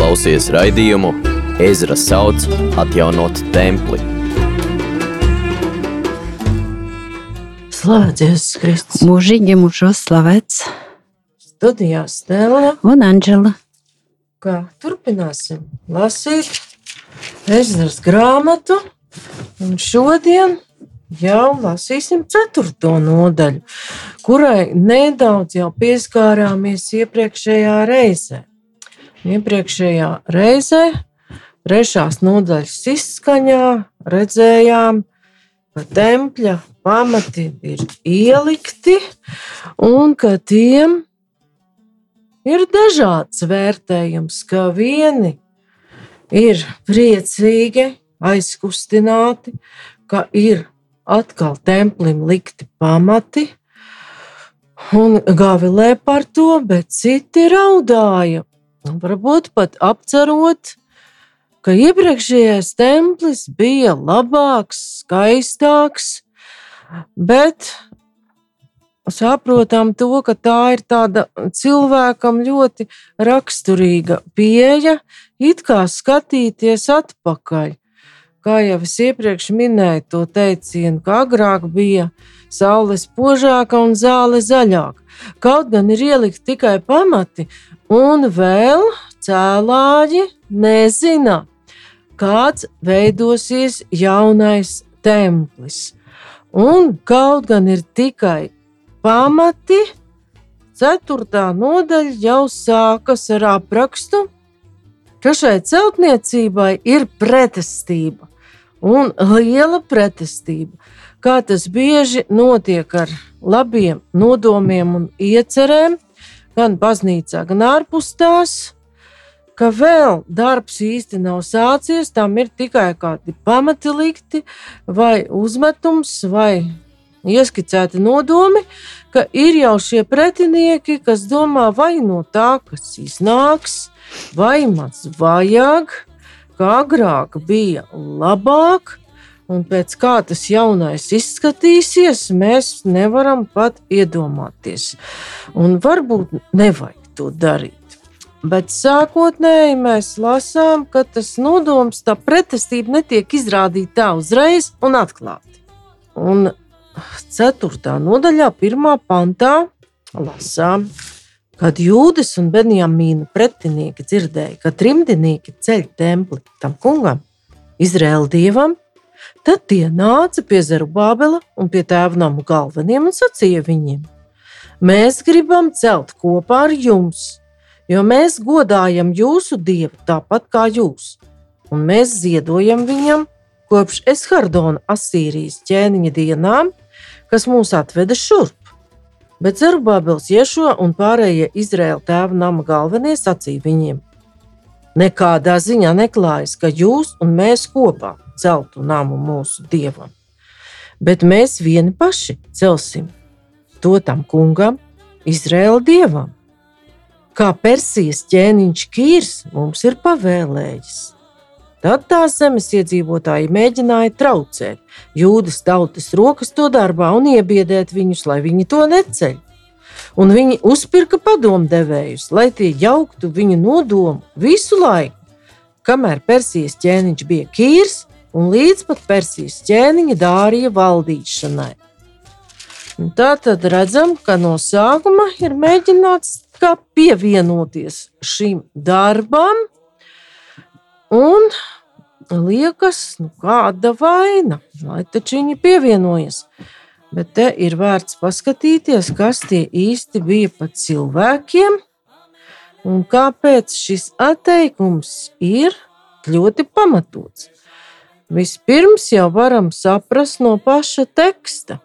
klausies raidījumu Ezra sauc atjaunot templi. Slavēts Jēzus Kristus. Mūžīgi mūžos slavēts Studijā Stela. un Anģela. Kā turpināsim lasīt Ezras grāmatu. Un šodien jau lasīsim ceturto nodaļu, kurai nedaudz jau pieskārāmies iepriekšējā reizē. Iepriekšējā reizē, trešās nodaļas izskaņā, redzējām, ka tempļa pamati ir ielikti un ka tiem ir dažāds vērtējums, ka vieni ir priecīgi, aizkustināti, ka ir atkal templim likti pamati un gavilē par to, bet citi raudāja. Varbūt pat apcerot, ka iepriekšējais templis bija labāks, skaistāks, bet saprotam to, ka tā ir tāda cilvēkam ļoti raksturīga pieeja, it kā skatīties atpakaļ. Kā jau es iepriekš minēju, to teicienu, ka agrāk bija saule spožāka un zāle zaļāka. Kaut gan ir ielikt tikai pamati, un vēl cēlāji nezina, kāds veidosies jaunais templis. Un kaut gan ir tikai pamati, ceturtā nodaļa jau sākas ar aprakstu, ka šai celtniecībai ir pretestība un liela pretestība. Kā tas bieži notiek ar labiem nodomiem un iecerēm, gan baznīcā, gan ārpus tās, ka vēl darbs īsti nav sācies, tam ir tikai kādi pamati likti, vai uzmetums, vai ieskicēti nodomi, ka ir jau šie pretinieki, kas domā, vai no tā, kas iznāks, vai maz vajag, kā agrāk bija labāk, un pēc kā tas jaunais izskatīsies, mēs nevaram pat iedomāties. Un varbūt nevajag to darīt. Bet sākotnēji mēs lasām, ka tas nodoms, tā pretestība netiek izrādīta tā uzreiz un atklāti. Un 4. nodaļā, 1. pantā, lasām, kad Jūdas un Benjamīna pretinieki dzirdēja, ka trimdinieki ceļ templi tam kungam, Izraēla dievam, tad tie nāca pie Zerubābela un pie tēva namu galveniem un sacīja viņiem: Mēs gribam celt kopā ar jums, jo mēs godājam jūsu dievu tāpat kā jūs, un mēs ziedojam viņam kopš Eshardona Asīrijas ķēniņa dienām, kas mūs atveda šurp. Bet Zerubābels Iešo un pārējie Izraēla tēva nama galvenie sacīja viņiem: Nekādā ziņā neklājas, ka jūs un mēs kopā celtu namu mūsu dievam, bet mēs vieni paši celsim to tam kungam, Izraēla dievam. Kā Persijas ķēniņš Kīrs mums ir pavēlējis. Tad tās zemes iedzīvotāji mēģināja traucēt jūdas tautas rokas to darbā un iebiedēt viņus, lai viņi to neceļ. Un viņi uzpirka padomdevējus, lai tie jauktu viņu nodomu visu laiku, kamēr Persijas ķēniņš bija Kīrs un līdz pat Persijas ķēniņa dārija valdīšanai. Un tā tad redzam, ka no sākuma ir mēģināts pievienoties šim darbam, Un liekas, nu, kāda vaina, lai taču viņi pievienojas. Bet te ir vērts paskatīties, kas tie īsti bija pa cilvēkiem un kāpēc šis atteikums ir ļoti pamatots. Vispirms jau varam saprast no paša teksta.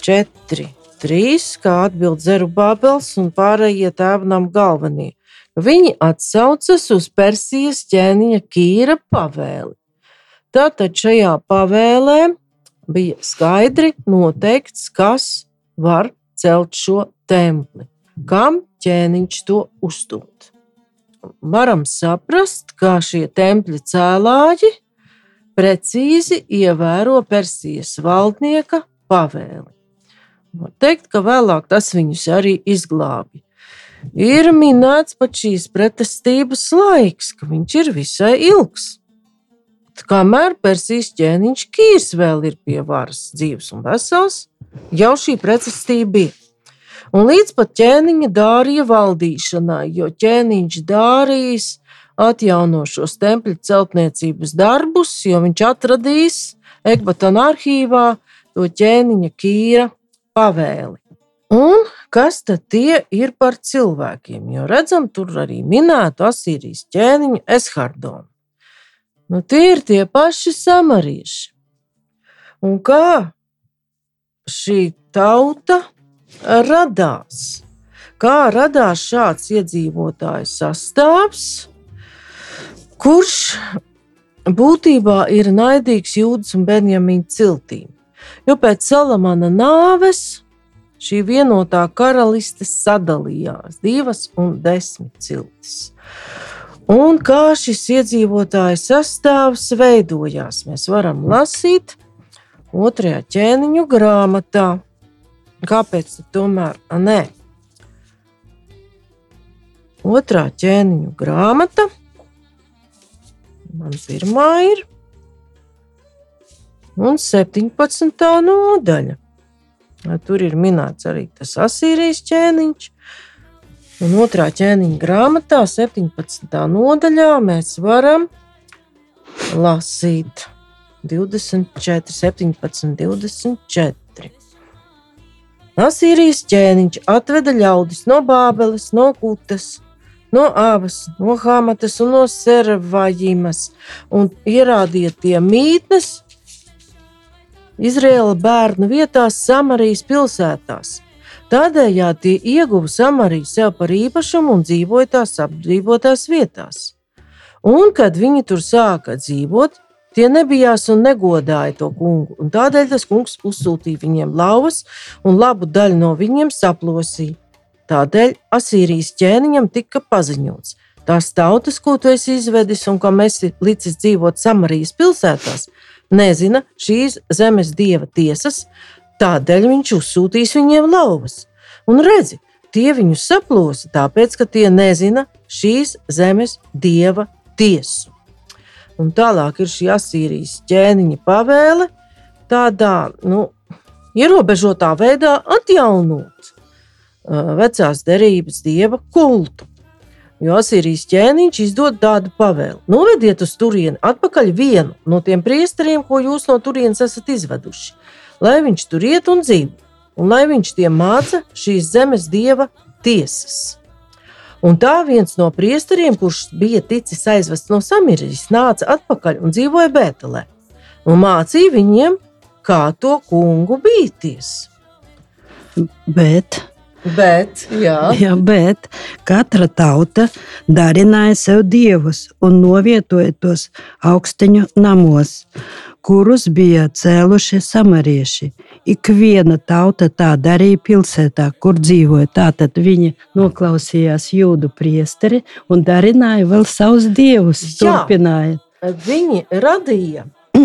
4, 3, kā atbild Zerubābels un pārējie tēvnam galvenie. Viņi atsaucas uz Persijas ķēniņa Kīra pavēli. Tātad šajā pavēlē bija skaidri noteikts, kas var celt šo templi, kam ķēniņš to uzdod. Varam saprast, kā šie tempļa cēlāji precīzi ievēro Persijas valdnieka pavēli. Var teikt, ka vēlāk tas viņus arī izglābja. ir minēts pat šīs pretestības laiks, ka viņš ir visai ilgs. Kamēr Persijas ķēniņš Kīrs vēl ir pie varas dzīves un vesels, jau šī pretestība bija. Un līdz pat ķēniņa dārija valdīšanai, jo ķēniņš dārījis atjauno šos tempļa celtniecības darbus, jo viņš atradīs Ekbatana arhīvā to ķēniņa Kīra pavēli. Un kas tad tie ir par cilvēkiem? Jo redzam, tur arī minēta Asīrijas ķēniņa Eshardona. Nu, tie ir tie paši samarieši. Un kā šī tauta radās? Kā radās šāds iedzīvotāju sastāvs, kurš būtībā ir naidīgs Jūdas un Benjamīna ciltīm? Jo pēc Salamana nāves šī vienotā karaliste sadalījās divas un desmit ciltis. Un kā šis iedzīvotāju sastāvs veidojās, mēs varam lasīt otrajā ķēniņu grāmatā. Kāpēc tomēr nē? Otrā ķēniņu grāmata, man pirmā ir, un 17. nodaļa. Tur ir minēts arī tas asīrijas ķēniņš, Un otrā ķēniņa grāmatā, 17. nodaļā, mēs varam lasīt 24, 17, 24. Asīrijas ķēniņš atveda ļaudis no Bābeles, no Kutas, no Abas, no Hamatas un no Servajimas un ierādīja tie mītnes Izraēla bērnu vietās Samarijas pilsētās Tādējādi tie ieguva Samariju sev par īpašumu un dzīvoja tās apdzīvotās vietās. Un, kad viņi tur sāka dzīvot, tie nebijās un negodāja to kungu, un tādēļ tas kungs uzsūtīja viņiem lauvas un labu daļu no viņiem saplosīja. Tādēļ Asīrijas ķēniņam tika paziņots, tās tautas, ko tu esi izvedis un kam esi licis dzīvot Samarijas pilsētās, nezina šīs zemes dieva tiesas, Tādēļ viņš uzsūtīs viņiem lauvas. Un redzi, tie viņus saplosa, tāpēc, ka tie nezina šīs zemes dieva tiesu. Un tālāk ir šī asīrijas ķēniņa pavēle, tādā nu, ierobežotā veidā atjaunot vecās derības dieva kultu. Jo Asīrijas ķēniņš izdod tādu pavēli. Novediet uz turieni atpakaļ vienu no tiem priesteriem, ko jūs no turienes esat izveduši lai viņš tur iet un dzīvo, un lai viņš tiem māca šīs zemes dieva tiesas. Un tā viens no priesteriem, kurš bija ticis aizvests no Samirijas, nāca atpakaļ un dzīvoja Bētelē un mācīja viņiem, kā to kungu bīties. Bet Bet, jā. Jā, bet katra tauta darināja sev dievus un novietoja tos augsteņu namos kurus bija cēlušie samarieši. Ik viena tauta tā darīja pilsētā, kur dzīvoja. Tātad viņi noklausījās jūdu priesteri un darināja vēl savus dievus. Jā, turpināja. Viņi radīja.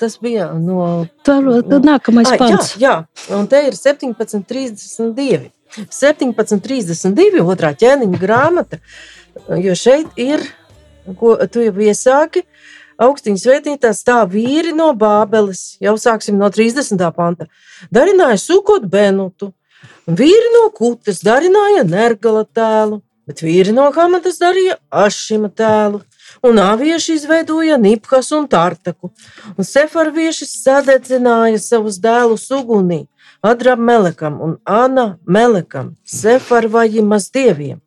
Tas bija no. Tā ir nākamais pants. Jā, jā, un te ir 1732. 1732. otrā ķēniņa grāmata, jo šeit ir, ko tu jau iesāki, uh, augstiņas svētītās tā vīri no Bābeles, jau sāksim no 30. panta, darināja sukot Benutu, vīri no Kutas darināja Nergala tēlu, bet vīri no Hamatas darīja Ašima tēlu, un avieši izveidoja Nipkas un Tartaku, un sefarvieši sadedzināja savus dēlus ugunī, Adrab Melekam un Ana Melekam, Sefarvajimas dieviem.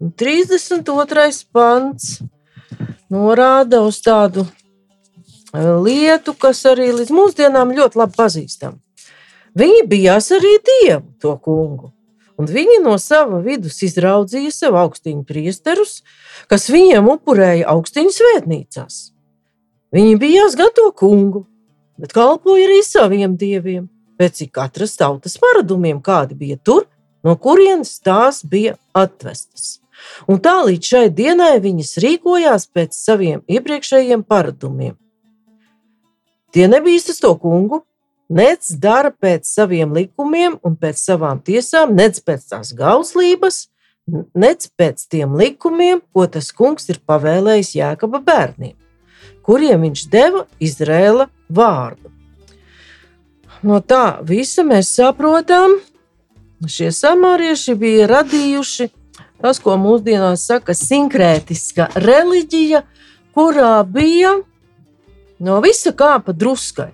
Un 32. pants norāda uz tādu e, lietu, kas arī līdz mūsdienām ļoti labi pazīstama. Viņi bijās arī dievu, to kungu. Un viņi no sava vidus izraudzīja sev augstiņu priesterus, kas viņiem upurēja augstiņu svētnīcās. Viņi bijās gan to kungu, bet kalpoja arī saviem dieviem, pēc katras tautas paradumiem, kādi bija tur, no kurienes tās bija atvestas. Un tā līdz šai dienai viņas rīkojās pēc saviem iepriekšējiem paradumiem. Tie nebīstas to kungu, nec dara pēc saviem likumiem un pēc savām tiesām, nec pēc tās gauslības, nec pēc tiem likumiem, ko tas kungs ir pavēlējis Jēkaba bērniem, kuriem viņš deva Izrēla vārdu. No tā visa mēs saprotam, šie samārieši bija radījuši tas, ko mūsdienās saka, sinkrētiska reliģija, kurā bija no visa kāpa druskai.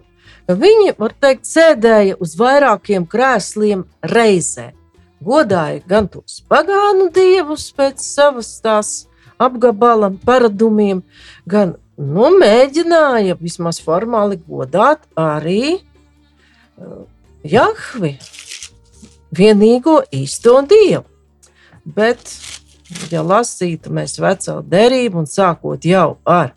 Viņi, var teikt, sēdēja uz vairākiem krēsliem reizē. Godāja gan tos pagānu dievus pēc savas tās apgabala paradumiem, gan nu, mēģināja vismaz formāli godāt arī Jahvi, vienīgo īsto dievu. Bet, ja lasītu mēs veco derību un sākot jau ar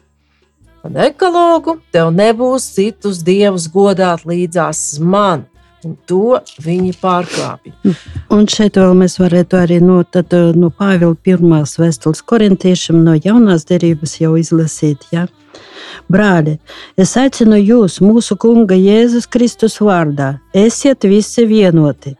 ekologu, tev nebūs citus dievus godāt līdzās man. Un to viņi pārkāpja. Un šeit vēl mēs varētu arī no, tad, no Pāvila pirmās vēstules korintiešiem, no jaunās derības jau izlasīt. Ja? Brāļi, es aicinu jūs, mūsu Kunga Jēzus Kristus vārdā, esiet visi vienoti,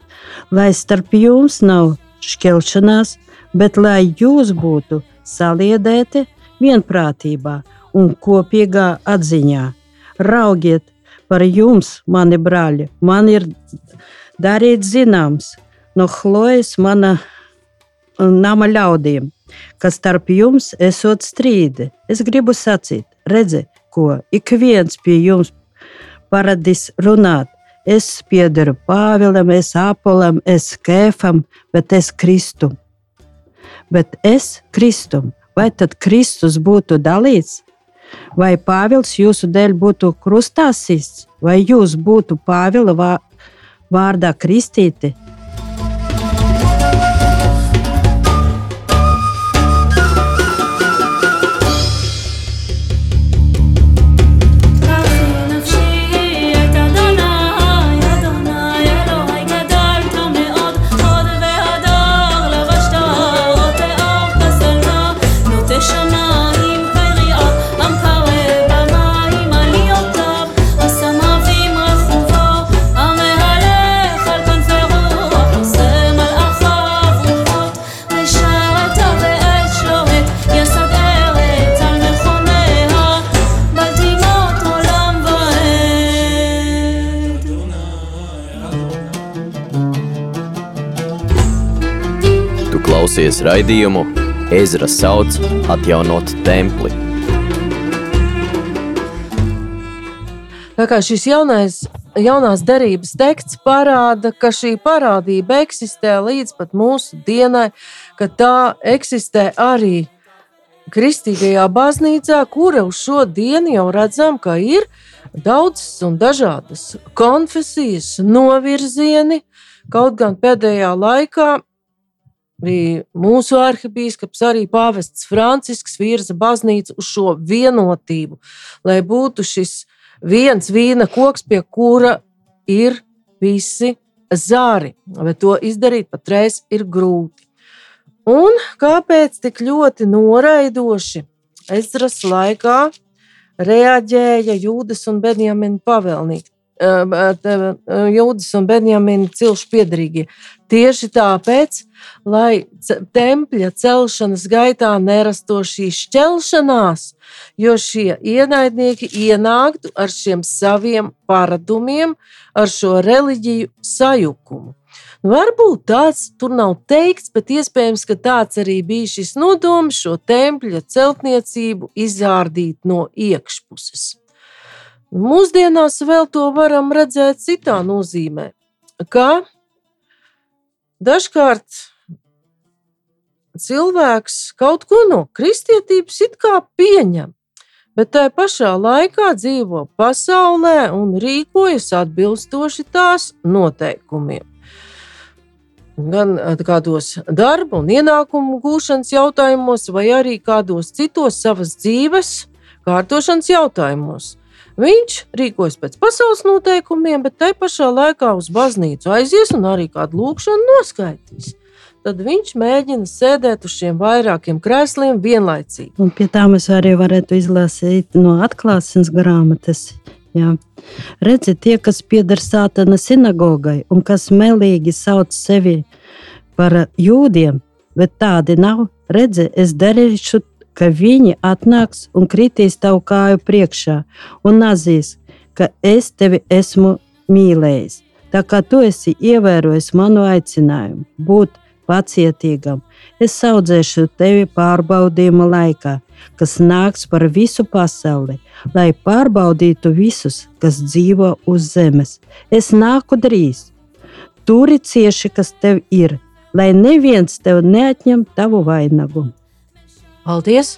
lai starp jums nav šķelšanās, bet lai jūs būtu saliedēti vienprātībā un kopīgā atziņā. Raugiet par jums, mani brāļi, man ir darīt zināms no Chlojas, mana nama ļaudīm, ka starp jums esot strīdi. Es gribu sacīt, redzi, ko ik viens pie jums paradis runāt. Es piederu Pāvilam, es Apolam, es Kēfam, bet es Kristum. Bet es Kristum, vai tad Kristus būtu dalīts? Vai Pāvils jūsu dēļ būtu krustā sists, vai jūs būtu Pāvila vārdā kristīti? Raidījumu Ezra sauc atjaunot templi. Tā kā šis jaunais, jaunās derības teksts parāda, ka šī parādība eksistē līdz pat mūsu dienai, ka tā eksistē arī kristīgajā baznīcā, kura uz šo dienu jau redzam, ka ir daudzas un dažādas konfesijas, novirzieni. Kaut gan pēdējā laikā Arī mūsu arhibīskaps, arī pāvests Francisks virza baznīcu uz šo vienotību, lai būtu šis viens vīna koks, pie kura ir visi zāri. Bet to izdarīt patreiz ir grūti. Un kāpēc tik ļoti noraidoši Ezras laikā reaģēja Jūdas un Benjamina pavēlnieki? Jūdas un Benjamina cilšu piedarīgie. Tieši tāpēc, lai tempļa celšanas gaitā nerasto šī šķelšanās, jo šie ienaidnieki ienāktu ar šiem saviem paradumiem, ar šo reliģiju sajukumu. Nu, varbūt tāds tur nav teikts, bet iespējams, ka tāds arī bija šis nodoms šo tempļa celtniecību izārdīt no iekšpuses. Mūsdienās vēl to varam redzēt citā nozīmē, ka dažkārt cilvēks kaut ko no kristietības it kā pieņem, bet tajā pašā laikā dzīvo pasaulē un rīkojas atbilstoši tās noteikumiem. Gan kādos darba un ienākumu gūšanas jautājumos, vai arī kādos citos savas dzīves kārtošanas jautājumos. Viņš rīkojas pēc pasaules noteikumiem, bet tai pašā laikā uz baznīcu aizies un arī kādu lūkšanu noskaitīs. Tad viņš mēģina sēdēt uz šiem vairākiem krēsliem vienlaicīgi. Un pie tā mēs arī varētu izlasīt no atklāsmes grāmatas. Jā. Redziet, tie, kas pieder sātana sinagogai un kas melīgi sauc sevi par jūdiem, bet tādi nav. Redzi, es darīšu, ka viņi atnāks un kritīs tavu kāju priekšā un atzīs, ka es tevi esmu mīlējis. Tā kā tu esi ievērojis manu aicinājumu būt pacietīgam, es audzēšu tevi pārbaudījuma laikā, kas nāks par visu pasauli, lai pārbaudītu visus, kas dzīvo uz zemes. Es nāku drīz, turi cieši, kas tev ir, lai neviens tev neatņem tavu vainagu. Paldies!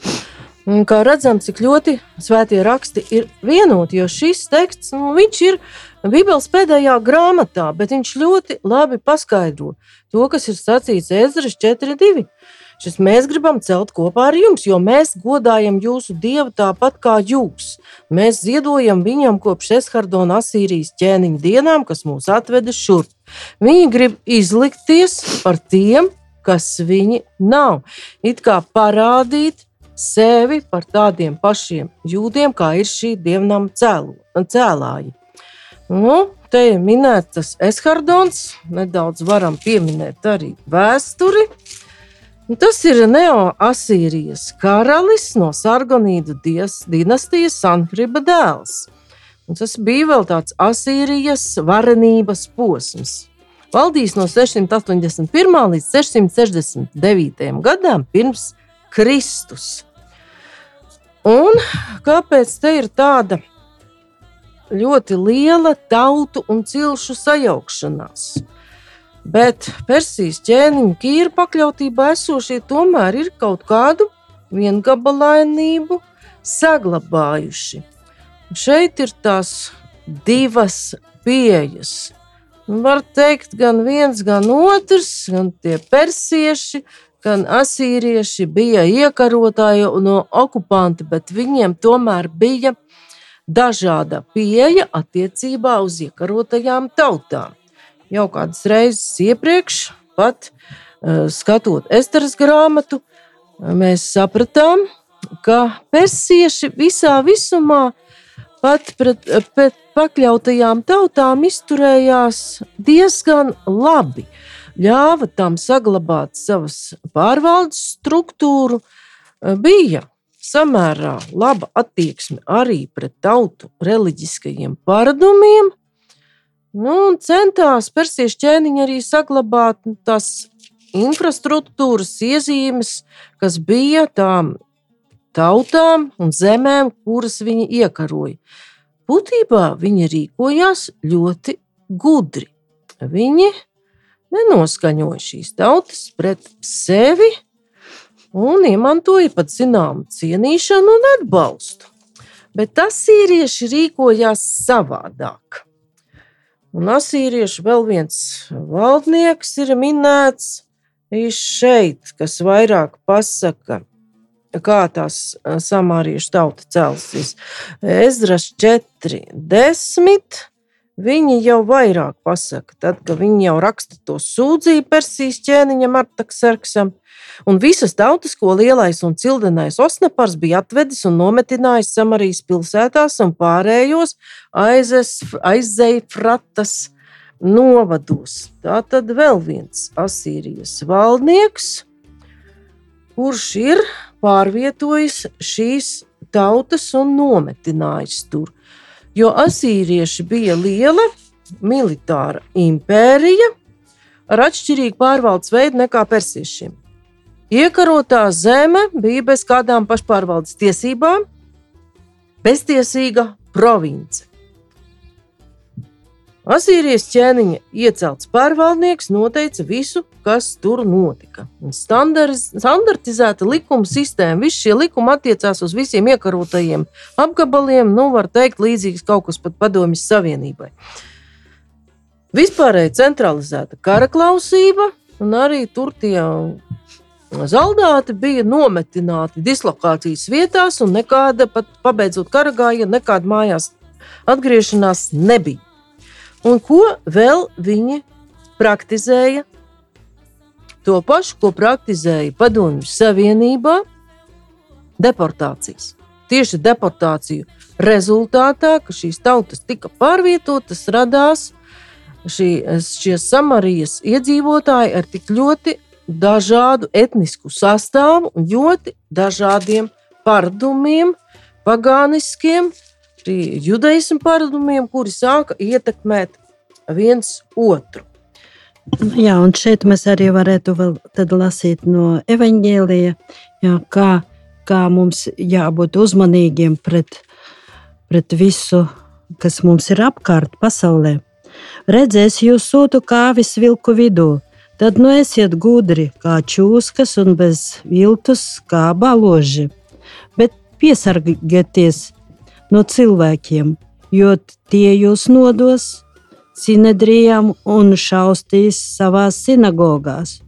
Un Kā redzam, cik ļoti svētie raksti ir vienoti, jo šis teksts nu, ir Bībeles pēdējā grāmatā, bet viņš ļoti labi paskaidro to, kas ir sacīts Ezras 4.2. Šis mēs gribam celt kopā ar jums, jo mēs godājam jūsu dievu tāpat kā jūs. Mēs ziedojam viņam kopš Eshardona Asīrijas ķēniņa dienām, kas mūs atveda šurp. Viņi grib izlikties par tiem, kas viņi nav. It kā parādīt sevi par tādiem pašiem jūdiem, kā ir šī dievnam cēlāji. Nu, te ir minēts Eshardons, nedaudz varam pieminēt arī vēsturi. Tas ir Neo-Asīrijas karalis no Sargonīdu dinastijas Sanhriba dēls. Un tas bija vēl tāds Asīrijas varenības posms. Valdījis no 681. līdz 669. gadam pirms Kristus. Un kāpēc te ir tāda ļoti liela tautu un cilšu sajaukšanās. Bet Persijas ķēniņa kīra pakļautībā esošie tomēr ir kaut kādu viengabalainību saglabājuši. Un šeit ir tās divas pieejas. Var teikt, gan viens, gan otrs, gan tie persieši, gan asīrieši bija iekarotāji no okupanti, bet viņiem tomēr bija dažāda pieeja attiecībā uz iekarotajām tautām. Jau kādas reizes iepriekš, pat uh, skatot Esteras grāmatu, mēs sapratām, ka persieši visā visumā pat pret, pret pakļautajām tautām izturējās diezgan labi. Ļāva tam saglabāt savas pārvaldes struktūru, bija samērā laba attieksme arī pret tautu reliģiskajiem paradumiem. Nu, centās persiešu ķēniņi arī saglabāt tās infrastruktūras iezīmes, kas bija tām tautām un zemēm, kuras viņi iekaroja. Būtībā viņi rīkojās ļoti gudri. Viņi nenoskaņoja šīs tautas pret sevi, un izmantoja pat zināmu cienīšanu un atbalstu. Bet asīrieši rīkojās savādāk. Un asīriešu vēl viens valdnieks ir minēts šeit, kas vairāk pasaka, kā tās samāriešu tauta celsies. Ezras 4, 10. Viņi jau vairāk pasaka, tad, kad viņi jau raksta to sūdzību Persijas ķēniņam, Artaksarksam, un visas tautas, ko lielais un cildenais Osnapars bija atvedis un nometinājis Samarijas pilsētās un pārējos aizēfratas novados. Tā tad vēl viens Asīrijas valdnieks, kurš ir pārvietojis šīs tautas un nometinājis tur jo asīrieši bija liela militāra impērija ar atšķirīgu pārvaldes veidu nekā persiešiem. Iekarotā zeme bija bez kādām pašpārvaldes tiesībām, beztiesīga province. Asīrijas ķēniņa iecelts pārvaldnieks noteica visu, kas tur notika. Standartizēta likuma sistēma, visi šie likumi attiecās uz visiem iekarotajiem apgabaliem, nu, var teikt, līdzīgs kaut kas pat padomjas Savienībai. Vispārēji centralizēta kara klausība, un arī tur tie Zaldāti bija nometināti dislokācijas vietās, un nekāda, pat pabeidzot kara gājienu, nekāda mājās atgriešanās nebija. Un ko vēl viņi praktizēja? To pašu, ko praktizēja Padomju Savienībā - deportācijas. Tieši deportāciju rezultātā, ka šīs tautas tika pārvietotas, radās šī, šie Samarijas iedzīvotāji ar tik ļoti dažādu etnisku sastāvu un ļoti dažādiem paradumiem, pagāniskiem, arī judaismu paradumiem, kuri sāka ietekmēt viens otru. Jā, un šeit mēs arī varētu lasīt no evaņģēlija, jā, kā, kā mums jābūt uzmanīgiem pret, pret visu, kas mums ir apkārt pasaulē. Redzēs, jūs sūtu kāvis vilku vidū, tad nu esiet gudri kā čūskas un bez viltus kā baloži. Bet piesargieties no cilvēkiem, jo tie jūs nodos Sinedrijam un šaustīs savās sinagogās,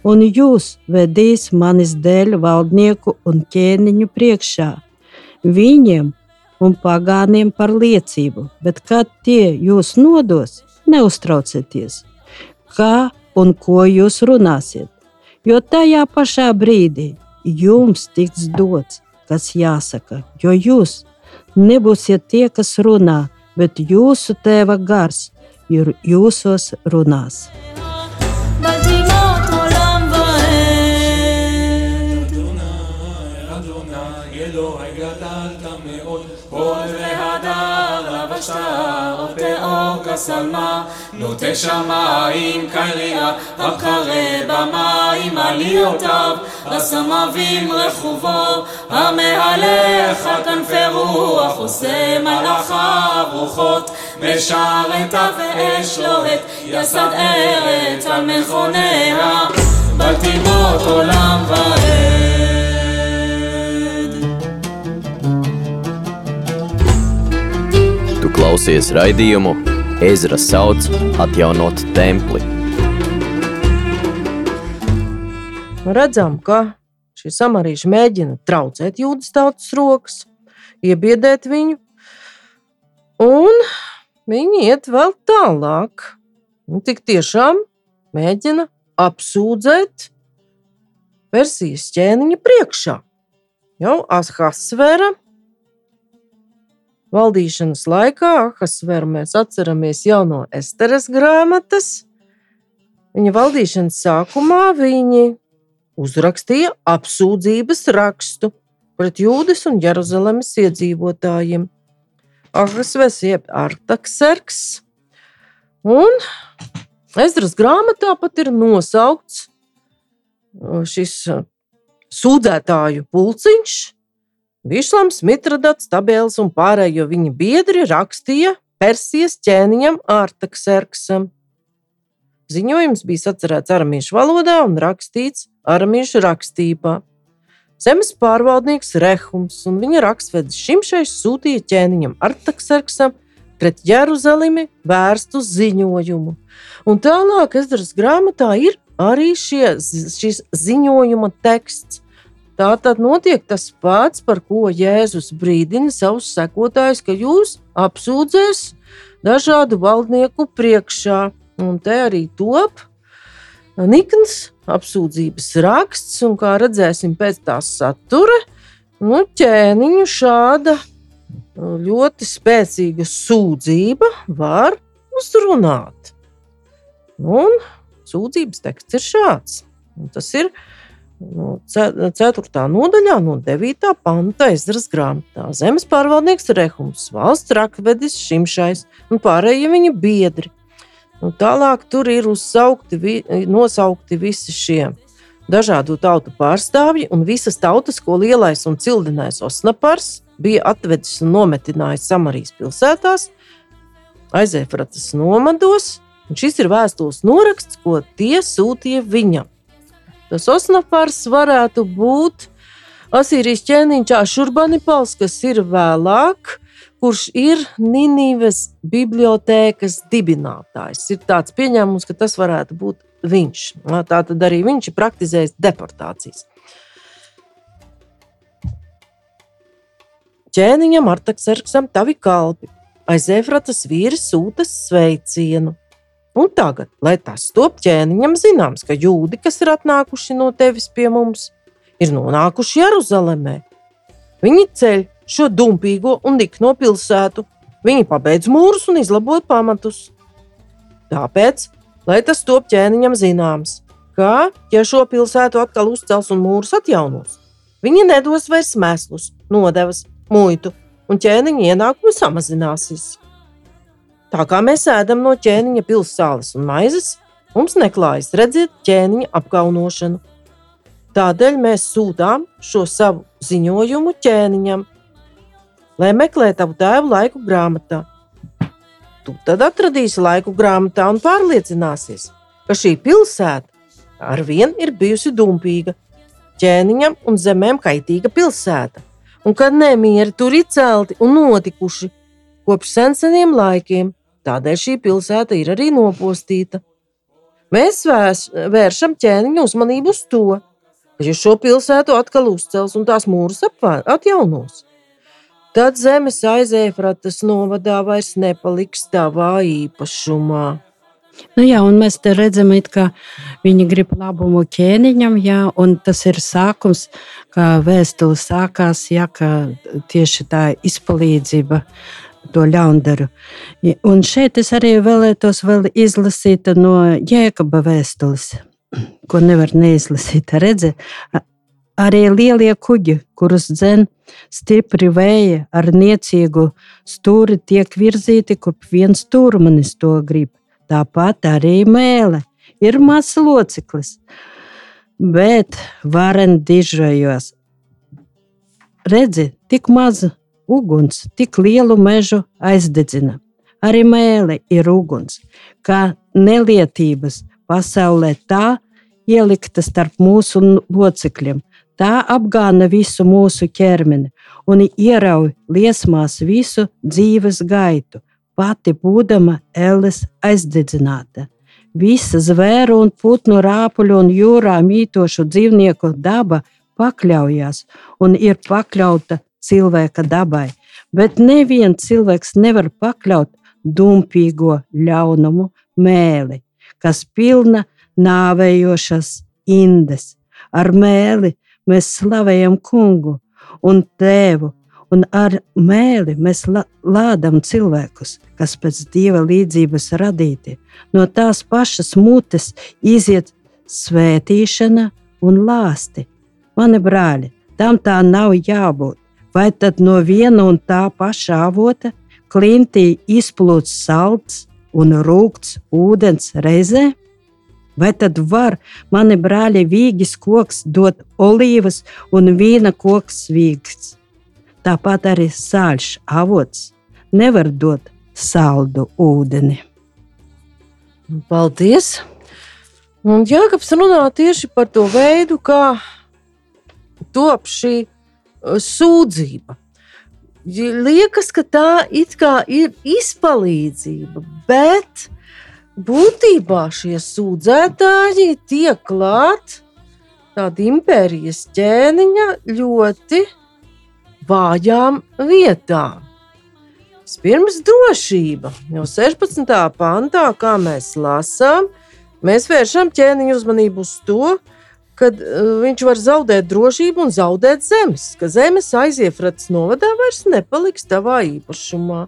un jūs vedīs manis dēļ valdnieku un ķēniņu priekšā, viņiem un pagāniem par liecību, bet kad tie jūs nodos, neuztraucieties, kā un ko jūs runāsiet, jo tajā pašā brīdī jums tiks dots, kas jāsaka, jo jūs nebūsiet tie, kas runā, bet jūsu tēva gars ir jūsos runās. שלמה, נוטה שמיים קליע, הקרא במים עליותיו, הסמבים רכובו, המהלך על כנפי רוח, עושה מלאכיו רוחות, משרתיו ואש לוהט, יסד ארץ על מכוניה, בתיבות עולם ועד. Klausies raidījumu Ezra sauc atjaunot templi. Redzam, ka šie samarīši mēģina traucēt jūdas tautas rokas, iebiedēt viņu, un viņi iet vēl tālāk. Un tik tiešām mēģina apsūdzēt versijas ķēniņa priekšā. Jau Ahasvera valdīšanas laikā Ahasveru mēs atceramies jau no Esteres grāmatas. Viņa valdīšanas sākumā viņi uzrakstīja apsūdzības rakstu pret Jūdas un Jeruzalemes iedzīvotājiem. Ahasvers jeb Artaksers. Un Ezras grāmatā pat ir nosaukts šis sūdzētāju pulciņš, Višlams, Mitradats, Tabēls un pārējo viņa biedri rakstīja Persijas ķēniņam Artakserksam. Ziņojums bija sacerēts aramiešu valodā un rakstīts aramiešu rakstībā. Zemes pārvaldnieks Rehums un viņa rakstvedis Šimšais sūtīja ķēniņam Artakserksam pret Jeruzalemi vērstu ziņojumu. Un tālāk Ezras grāmatā ir arī šie, šis ziņojuma teksts. Tā tad notiek tas pats, par ko Jēzus brīdina savus sekotājus, ka jūs apsūdzēs dažādu valdnieku priekšā. Un te arī top nikns apsūdzības raksts, un kā redzēsim pēc tā satura, nu, ķēniņu šāda ļoti spēcīga sūdzība var uzrunāt. Un sūdzības teksts ir šāds. Un tas ir no 4. nodaļā, no 9. panta Ezras grāmatā. Zemes pārvaldnieks Rehums, valsts rakvedis Šimšais un pārējie viņa biedri. Un tālāk tur ir uzsaukti, vi, nosaukti visi šie dažādu tautu pārstāvji, un visas tautas, ko lielais un cildinājs Osnapars bija atvedis un nometinājis Samarijas pilsētās, aizēfratas nomados, un šis ir vēstules noraksts, ko tie sūtīja viņam. Tas osnapars varētu būt Asīrijas ķēniņš Ašurbanipals, kas ir vēlāk, kurš ir Nīnīves bibliotēkas dibinātājs. Ir tāds pieņēmums, ka tas varētu būt viņš. Tā tad arī viņš ir praktizējis deportācijas. Ķēniņam Artaksarksam tavi kalpi aiz Efratas vīri sūta sveicienu. Un tagad, lai tas top ķēniņam zināms, ka jūdi, kas ir atnākuši no tevis pie mums, ir nonākuši Jeruzalemē. Viņi ceļ šo dumpīgo un nikno pilsētu. Viņi pabeidz mūrus un izlabo pamatus. Tāpēc, lai tas top ķēniņam zināms, ka, ja šo pilsētu atkal uzcels un mūrus atjaunos, viņi nedos vairs mēslus, nodevas, muitu, un ķēniņa ienākumi samazināsies. Tā kā mēs ēdam no ķēniņa pilsētas un maizes, mums neklājas redzēt ķēniņa apkaunošanu. Tādēļ mēs sūtām šo savu ziņojumu ķēniņam, lai meklē tavu tēvu laiku grāmatā. Tu tad atradīsi laiku grāmatā un pārliecināsies, ka šī pilsēta ar vienu ir bijusi dumpīga, ķēniņam un zemēm kaitīga pilsēta, un ka nemieri tur ir celti un notikuši kopš seniem laikiem. Tādēļ šī pilsēta ir arī nopostīta. Mēs vēs, vēršam ķēniņa uzmanību uz to, ka ja šo pilsētu atkal uzcels un tās mūrus atjaunos, tad zemes aizēfratas novadā vairs nepaliks tavā īpašumā. Nu jā, un mēs te redzam, ka viņi grib labumu ķēniņam, jā, un tas ir sākums, kā vēstule sākās, jā, ka tieši tā izpalīdzība to ļaundaru. Un šeit es arī vēlētos vēl izlasīt no Jēkaba vēstules, ko nevar neizlasīt. Redzi, arī lielie kuģi, kurus dzen stipri vēja ar niecīgu stūri, tiek virzīti, kur viens stūrmanis to grib. Tāpat arī mēlē ir mazs loceklis, bet varen dižojos. Redzi, tik maza uguns tik lielu mežu aizdedzina. Arī mēlē ir uguns, kā nelietības pasaulē tā ielikta starp mūsu locekļiem. Tā apgāna visu mūsu ķermeni un ierauj liesmās visu dzīves gaitu, pati būdama elles aizdedzināta. Visa zvēru un putnu rāpuļu un jūrā mītošu dzīvnieku daba pakļaujas un ir pakļauta cilvēka dabai, bet neviens cilvēks nevar pakļaut dumpīgo ļaunumu mēli, kas pilna nāvējošas indes. Ar mēli mēs slavējam kungu un tēvu, un ar mēli mēs lādam cilvēkus, kas pēc dieva līdzības radīti. No tās pašas mutes iziet svētīšana un lāsti. Mani brāļi, tam tā nav jābūt vai tad no viena un tā paša avota klintī izplūst salds un rūkts ūdens reizē? Vai tad var mani brāļi vīgis koks dot olīvas un vīna koks vīgs? Tāpat arī sāļš avots nevar dot saldu ūdeni. Paldies! Un Jānis runā tieši par to veidu, kā top šī sūdzība. Liekas, ka tā ir izpalīdzība, bet būtībā šie sūdzētāji tiek klāt tāda impērijas ķēniņa ļoti vājām vietām. Pirms drošība, jau 16. pantā, kā mēs lasām, mēs vēršam ķēniņa uzmanību uz to, ka kad uh, viņš var zaudēt drošību un zaudēt zemes, ka zemes aiziefrats novadā vairs nepaliks tavā īpašumā.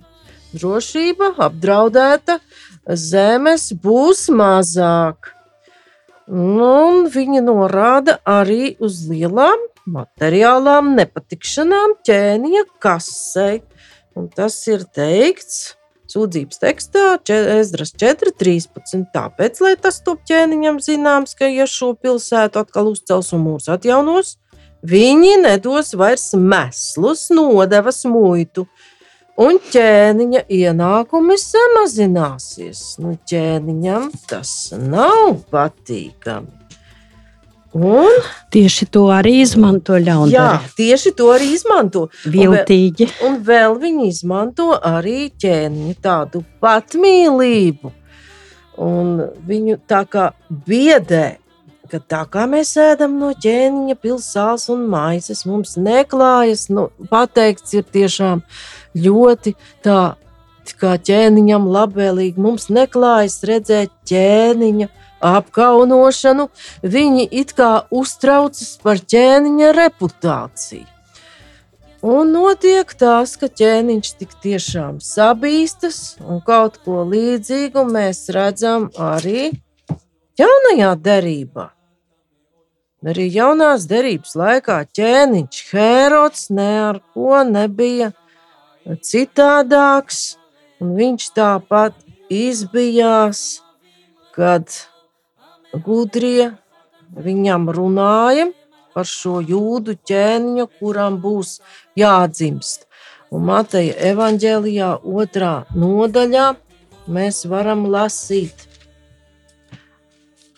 Drošība apdraudēta, zemes būs mazāk. Un viņa norāda arī uz lielām materiālām nepatikšanām ķēniņa kasei. Un tas ir teikts sūdzības tekstā Ezras 4.13. Tāpēc, lai tas top ķēniņam zināms, ka ja šo pilsētu atkal uzcels un mūs atjaunos, viņi nedos vairs meslus, nodevas muitu, un ķēniņa ienākumi samazināsies. Nu, ķēniņam tas nav patīkami. Un? Tieši to arī izmanto ļaunprātīgi. Jā, tieši to arī izmanto. Viltīgi. Un vēl, un vēl viņi izmanto arī ķēniņu tādu patmīlību. Un viņu tā kā biedē, ka tā kā mēs ēdam no ķēniņa pilsētas un maizes, mums neklājas, nu, pateikts ir tiešām ļoti tā, kā ķēniņam labvēlīgi. Mums neklājas redzēt ķēniņa apkaunošanu, viņi it kā uztraucas par ķēniņa reputāciju. Un notiek tas, ka ķēniņš tik tiešām sabīstas, un kaut ko līdzīgu mēs redzam arī jaunajā derībā. Arī jaunās derības laikā ķēniņš Hērods ne ar ko nebija citādāks, un viņš tāpat izbijās, kad gudrie viņam runāja par šo jūdu ķēniņu, kuram būs jādzimst. Un Mateja evanģēlijā otrā nodaļā mēs varam lasīt,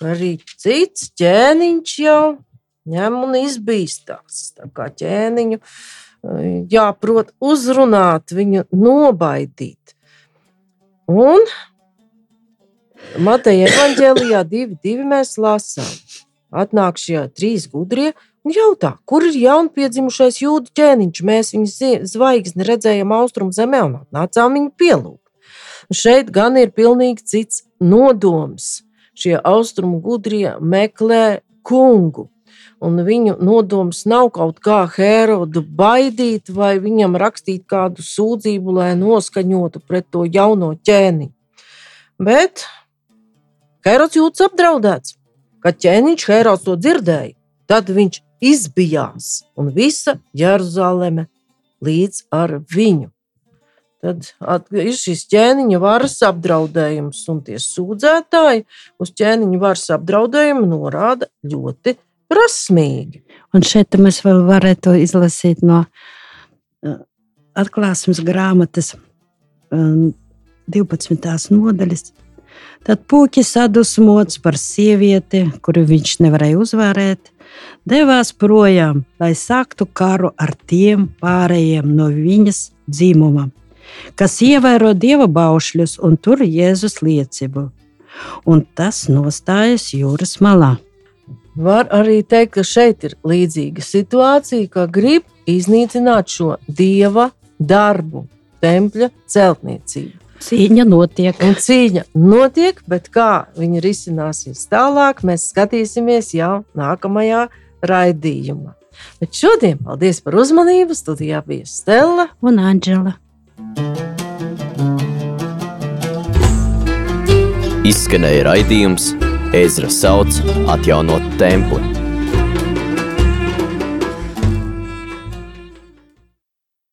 arī cits ķēniņš jau ņem un izbīstās. Tā kā ķēniņu jāprot uzrunāt, viņu nobaidīt. Un Mateja evanģēlijā divi, divi mēs lasām. Atnāk šie trīs gudrie un jautā, kur ir jaunpiedzimušais jūdu ķēniņš. Mēs viņu zvaigzni redzējām austrumu zemē un atnācām viņu pielūgt. Šeit gan ir pilnīgi cits nodoms. Šie austrumu gudrie meklē kungu, un viņu nodoms nav kaut kā Herodu baidīt vai viņam rakstīt kādu sūdzību, lai noskaņotu pret to jauno ķēni. Bet Herods jūtas apdraudēts. Kad ķēniņš Herods to dzirdēja, tad viņš izbijās un visa Jeruzaleme līdz ar viņu. Tad ir šis ķēniņa varas apdraudējums, un tie sūdzētāji uz ķēniņa varas apdraudējumu norāda ļoti prasmīgi. Un šeit mēs vēl varētu izlasīt no uh, atklāsmes grāmatas 12. Um, nodaļas. Tad puķis sadusmots par sievieti, kuru viņš nevarēja uzvarēt, devās projām, lai sāktu karu ar tiem pārējiem no viņas dzimuma, kas ievēro dieva baušļus un tur Jēzus liecību. Un tas nostājas jūras malā. Var arī teikt, ka šeit ir līdzīga situācija, ka grib iznīcināt šo dieva darbu, tempļa celtniecību. Cīņa notiek. Un cīņa notiek, bet kā viņa risināsies tālāk, mēs skatīsimies jau nākamajā raidījumā. Bet šodien paldies par uzmanību. Studijā bija Stela un Anģela. Izskanēja raidījums Ezra sauc atjaunot templi